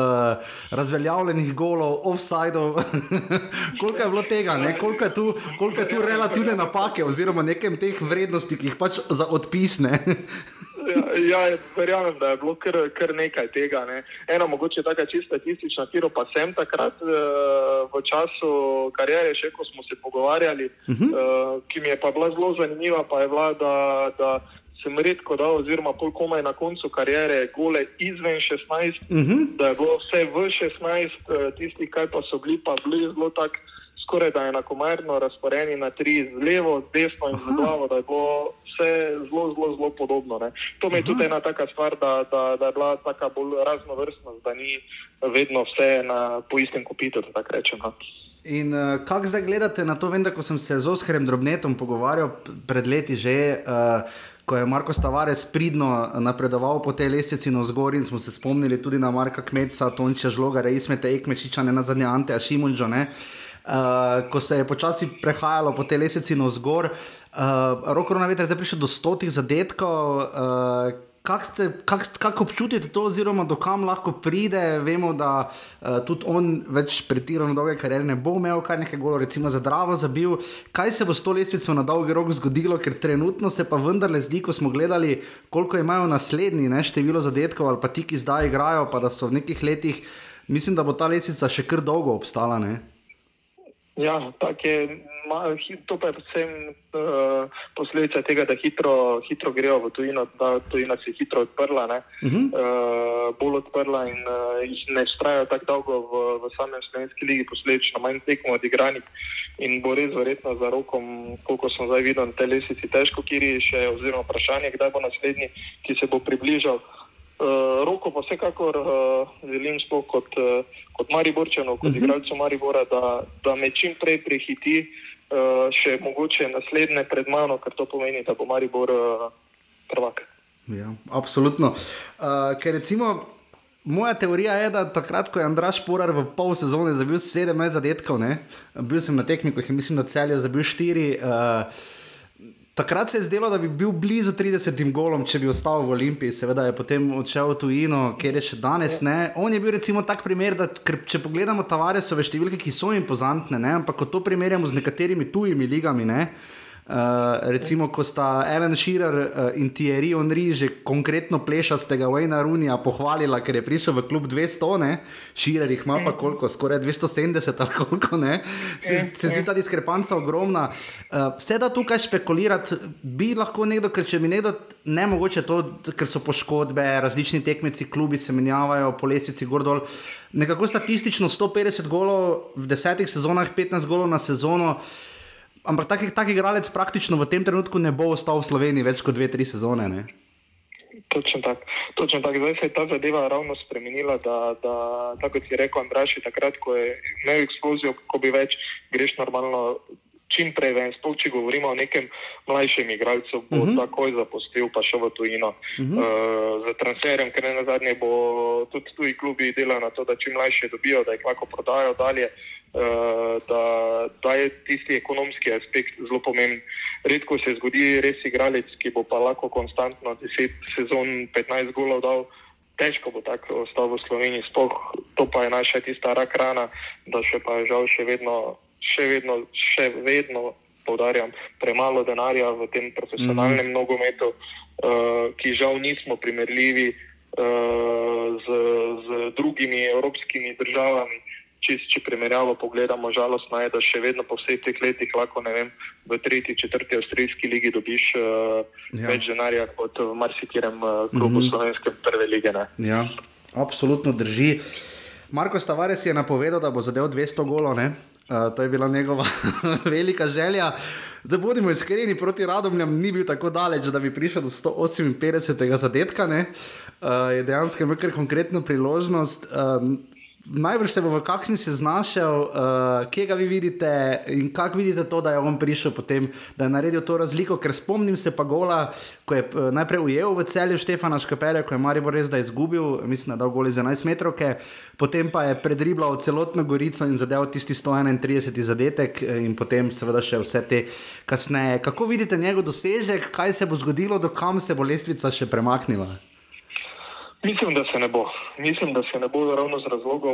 razveljavljenih golov, offsajdov, [LAUGHS] koliko je bilo tega, koliko je, tu, koliko je tu relativne napake oziroma nekem teh vrednosti, ki jih pač za odpisne. [LAUGHS] Ja, ja, verjamem, da je bilo kar, kar nekaj tega. Ne. Eno mogoče tako čisto statistično, kjer pa sem takrat uh, v času karijere, še ko smo se pogovarjali, uh -huh. uh, ki mi je pa bila zelo zanimiva, pa je bila, da, da sem redko dal, oziroma pol komaj na koncu karijere, gole izven 16, uh -huh. da je bilo vse v 16, uh, tisti, kaj pa so bili, pa bili zelo tako skoraj da enakomerno razporejeni na tri, z levo, z desno in z glavo, da je bilo vse zelo, zelo, zelo podobno. Ne. To mi je tudi ena taka stvar, da, da, da je bila tako bolj raznovrstna, da ni vedno vse na, po istem kopitu, da tako rečem. No. In uh, kako zdaj gledate na to? Vem, da sem se z Oskarjem Drobnetom pogovarjal pred leti že. Uh, Ko je Marko Stavares pridno napredoval po tej lestvici na vzgor, in smo se spomnili tudi na Marka Kmetca, Tonča Žloga, Reismete, Ekmečiča, ne na zadnje Ante, Šimunžo, uh, ko se je počasi prehajalo po tej lestvici na vzgor. Uh, Roko na veter zdaj prišel do stotih zadetkov. Uh, Kako kak, kak občutite to, oziroma do kam lahko pride? Vemo, da uh, tudi on več pretirano dolge kariere ne bo imel, kar nekaj golo, recimo za Dravo zabil. Kaj se bo s to lestvico na dolgi rok zgodilo, ker trenutno se pa vendarle zdi, ko smo gledali, koliko imajo naslednji ne, število zadetkov ali pa ti, ki zdaj igrajo, pa da so v nekih letih, mislim, da bo ta lestvica še kar dolgo obstala. Ne? Ja, tako je to pa je predvsem uh, posledica tega, da hitro, hitro grejo v tujino, da tujina se je hitro odprla, uh -huh. uh, bolj odprla in uh, jih ne strajajo tako dolgo v, v samem slovenski ligi, posledično manj tekmo odigranih in bo res verjetno za rokom, koliko smo zdaj videli na tej lesici, težko, kjer je še, oziroma vprašanje, kdaj bo naslednji, ki se bo približal. Uh, roko pa vsekakor uh, želim sploh kot, uh, kot Mariborčanov, kot uh -huh. igralcev Maribora, da, da me čim prej prehiti uh, uh, še mogoče naslednje pred mano, ker to pomeni, da bo Maribor uh, prvak. Ja, absolutno. Uh, ker recimo. Moja teorija je, da takrat, ko je Andraš Porar v pol sezone zabil 17 zadetkov, ne? bil sem na tehniku, je mislim, da celje zabil 4. Uh, Takrat se je zdelo, da bi bil blizu 30 golom, če bi ostal v Olimpiji, seveda je potem odšel v tujino, kjer je še danes. Ne. On je bil recimo tak primer, da če pogledamo Tavaresove številke, ki so impozantne, ne, ampak ko to primerjamo z nekaterimi tujimi ligami. Ne, recimo, ko sta Alan Shearer uh, in Thierry Henry že konkretno plešastega Wayna Runija pohvalila, ker je prišel v klub 200, ne? Shearer jih ima pa koliko, skoraj 270 ali koliko, ne? Se, se zdi ta diskrepanca ogromna. Uh, vse da tukaj špekulirati, bi lahko nekdo, ker če mi nekdo, ne mogoče to, ker so poškodbe, različni tekmeci, klubi se menjavajo, po lesici gor dol. Nekako statistično 150 golov v desetih sezonah, 15 golov na sezono. Ampak tak, tak igralec praktično v tem trenutku ne bo ostal v Sloveniji več kot dve, tri sezone. Ne? Točno tako. Točno tak. Zdaj se je ta zadeva ravno spremenila, da, da tako kot si rekel, Andraš, takrat, ko je imel eksplozijo, ko bi več greš normalno. Čim prej, ven, sploh če govorimo o nekem mlajšem igralcu, bo uh mhm. -huh. takoj zapustil, pa šel v tujino uh -huh. uh, z transferjem, ker na zadnje bo tudi tuji klubi delali na to, da čim mlajše dobijo, da jih lahko prodajo dalje. Uh, da, da je tisti ekonomski aspekt zelo pomemben. Redko se zgodi res igralec, ki bo pa lahko konstantno 10 sezon, 15 golov dal. Težko bo tako ostal v Sloveniji, spoh, to pa je naša tista rak rana, da še pa je žal še vedno, še vedno, še vedno poudarjam, premalo denarja v tem profesionalnem mm. nogometu, uh, ki žal nismo primerljivi uh, z, z drugimi evropskimi državami. Uh, če, primerjavo pogledamo, žalostno je, da še vedno po vseh teh letih lahko vem, v tretji, četrti avstrijski ligi dobiš uh, ja. več denarja kot v marsikirem uh, klubu mm -hmm. slovenske prve lige. Ja, absolutno drži. Marko Stavares je napovedal, da bo zadev 200 golov. Uh, to je bila njegova [LAUGHS] velika želja. Zdaj bodimo iskreni, proti Radomljam ni bil tako daleč, da bi prišel do 158. zadetka. Uh, je dejansko imel kar konkretno priložnost. Uh, najbrž se bo v kakšni se znašel, uh, kje ga vi vidite in kako vidite to, da je on prišel potem, da je naredil to razliko. Ker spomnim se pa gola, ko je uh, najprej ujel v celju Štefana Škapelja, ko je Maribor res da izgubil, mislim, da je goli za 11 metrov, potem pa je predriblal celotno gorico in zadeval tisti 131 zadetek eh, in potem seveda še vse te kasneje. Kako vidite njegov dosežek, kaj se bo zgodilo, do kam se bo lestvica še premaknila? Mislim, da se ne bo. Mislim, da se ne bo ravno z razlogom,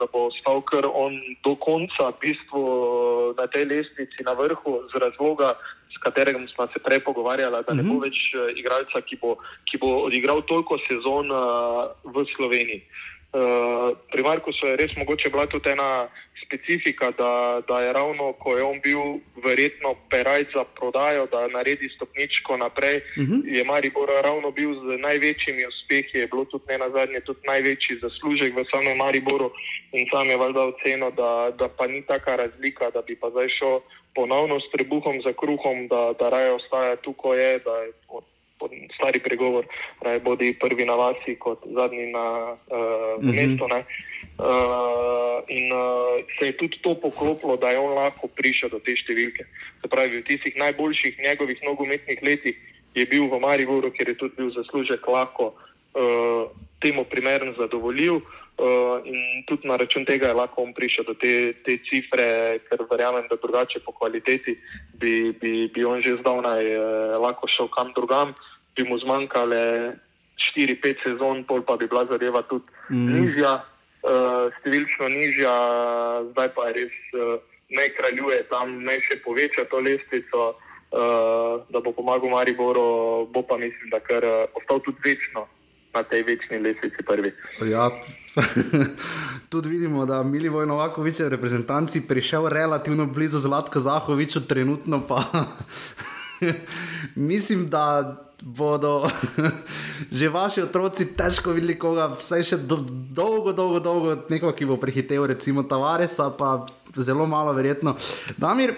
da bo ostal kar on do konca, v bistvu na tej lestvici na vrhu, z razloga, s katerim smo se prej pogovarjali, da ne bo mhm. več eh, igralca, ki bo, ki bo odigral toliko sezon eh, v Sloveniji. Uh, pri Marku je res mogoče bila tudi ena specifika, da, da je ravno, ko je on bil verjetno peraj za prodajo, da naredi stopničko naprej, uh mhm. -huh. je Maribor ravno bil z največjimi uspehi, je bilo tudi ne na zadnje, tudi največji zaslužek v samem Mariboru in sam je valjda oceno, da, da pa ni taka razlika, da bi pa zdaj šel ponovno s trebuhom za kruhom, da, da raje ostaja tu, ko je, da je stari pregovor, raje bodi prvi na vasi kot zadnji na uh, mestu. Uh -huh. Uh, in uh, se je tudi to poklopilo, da je on lahko prišel do te številke. Se pravi, v tistih najboljših njegovih nogometnih letih je bil v Mariboru, kjer je tudi bil zaslužek lahko uh, temu primern zadovoljiv. Uh, in tudi na račun tega je lahko on prišel do te, te cifre, ker verjamem, da drugače po kvaliteti bi, bi, bi on že zdavnaj uh, lahko šel kam drugam, bi mu zmanjkale 4-5 sezon, pol pa bi bila zadeva tudi mm. nižja uh, številčno nižja, zdaj pa res uh, ne kraljuje tam, ne še poveča to lestvico, uh, da bo pomagal Mariboru, bo pa mislim, da kar uh, ostal tudi večno na tej večni lestvici prvi. Ja. [LAUGHS] Tudi vidimo, da je Mili Vojnovakovič v reprezentanci prišel relativno blizu Zlatka Zahoviča, trenutno pa [LAUGHS] [LAUGHS] mislim, da bodo [LAUGHS] že vaši otroci težko videli koga, vsaj še do, dolgo, dolgo, dolgo, nekoga, ki bo prehitev, recimo Tavaresa, pa zelo malo verjetno. Damir,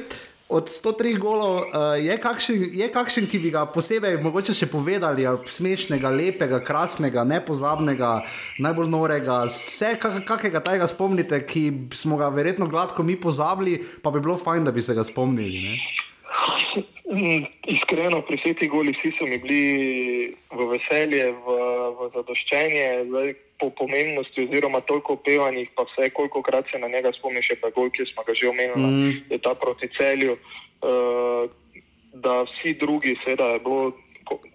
od 103 golov uh, je, kakšen, je kakšen, ki bi ga posebej mogoče še povedali, smešnega, lepega, krasnega, nepozabnega, najbolj norega, vse kak, kakega tajega spomnite, ki smo ga verjetno gladko mi pozabili, pa bi bilo fajn, da bi se ga spomnili. Ne? [LAUGHS] Mm, iskreno, pri vseh teh golih so mi bili v veselje, v, v zadoščenje, zdaj, po pomembnosti, oziroma toliko opevanih, pa vse, koliko krat se na njega spomniš, pa gol, ki smo ga že omenili, mm. je ta proti celju. Uh, da vsi drugi, seveda, je bilo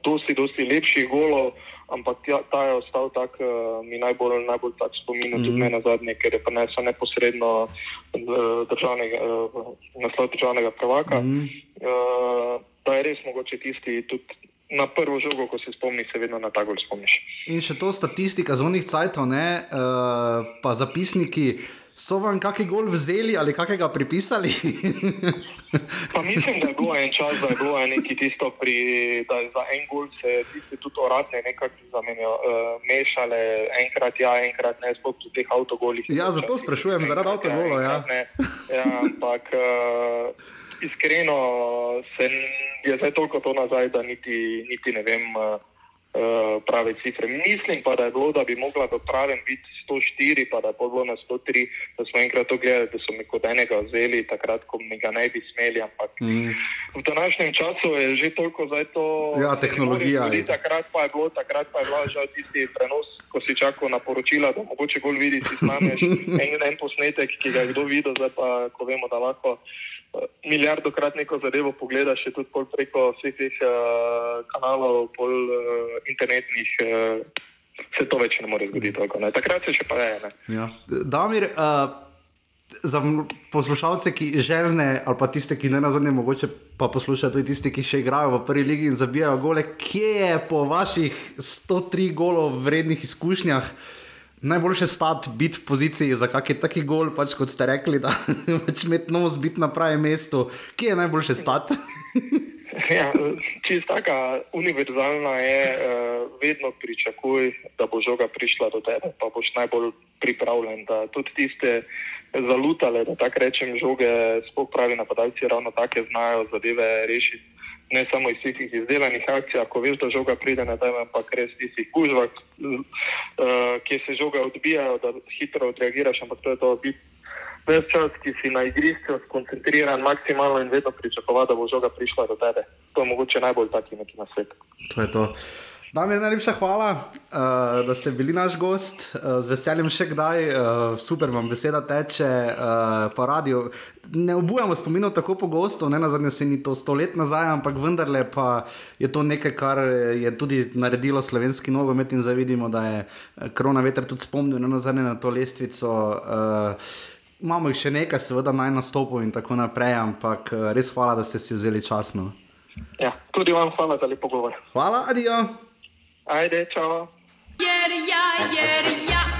dosti, dosti lepših golov ampak ja, ta je ostal tak, uh, mi najbolj, najbolj tak spomin, mm tudi ne na zadnje, ker je prenesel neposredno uh, državnega, uh, naslov državnega prvaka. Mm. Uh, da je res mogoče tisti tudi. Na prvo žogo, ko se spomniš, se vedno na ta gol spomniš. In še to statistika zvonih cajtov, uh, pa zapisniki, so vam kakšen gol vzeli ali kakega pripisali? [LAUGHS] Pa mislim, da je bilo en čas, da je bilo nekaj tisto, pri, da za en gol se tiste tudi uradne nekako zamenijo, uh, mešale, enkrat ja, enkrat ne, sploh v teh avtogolih. Ja, zato sprašujem, zaradi avtogolov. Ja, ja, ampak uh, iskreno se je zdaj toliko to nazaj, da niti, niti ne vem. Uh, prave cifre. Mislim pa, da je bilo, da bi mogla v pravem biti 104, pa da je bilo na 103, da smo enkrat to gledali, da so mi kot enega vzeli, takrat, ko mi ga ne bi smeli. Ampak mm. v današnjem času je že toliko za to. Ja, tehnologija. Tudi, takrat pa je bilo, takrat pa je bilo že tisti prenos, ko si čakal na poročila, da mogoče bolj vidiš, si snameš en, en posnetek, ki ga je kdo videl, zdaj pa, ko vemo, da lahko milijardo krat neko zadevo pogledaš, tudi preko vseh teh uh, kanalov, pol uh, internetnih. Uh, Se to več ne more zgoditi, tako ne. Takrat se še pa je. Ja. Damir, uh, za poslušalce, ki želne, ali pa tiste, ki ne na zadnje, mogoče pa poslušajo tudi tiste, ki še igrajo v prvi ligi in zabijajo gole, kje je po vaših 103 golov vrednih izkušnjah? Najboljše stati, biti v poziciji za kakšen taki gol, pač kot ste rekli, da [LAUGHS] pač imeti nos, biti na pravem mestu. Kje je najboljše stati? [LAUGHS] ja, čist taka univerzalna je, uh, vedno pričakuj, da bo žoga prišla do tebe, pa boš najbolj pripravljen. Da tudi tiste zalutale, da tako rečem, žoge, sploh pravi napadalci, ravno take znajo zadeve rešiti ne samo iz tistih izdelanih akcij, ko veš, da žoga pride na dan, ampak res iz tistih kužvak, uh, kjer se žoga odbijajo, da hitro odreagiraš, ampak to je to biti. Ves čas, ki si na igrišču skoncentriran, maksimalno in vedno pričakovati, da bo žoga prišla do tebe. To je mogoče najbolj taki neki na svetu. To je to. Dam je najlepša hvala, uh, da ste bili naš gost, uh, z veseljem še kdaj, uh, super vam beseda teče, uh, pa radio. Ne obujamo spominov tako pogosto, ne na zadnje se ni to sto let nazaj, ampak vendarle pa je to nekaj, kar je tudi naredilo slovenski nogomet in zdaj vidimo, da je korona veter tudi spomnil ne na zadnje na to lestvico. Uh, imamo jih še nekaj, seveda naj nastopov in tako naprej, ampak res hvala, da ste si vzeli časno. Ja, tudi vam hvala za lepo govor. Hvala, adijo. Ajde, čao. Jer ja, jer ja, ja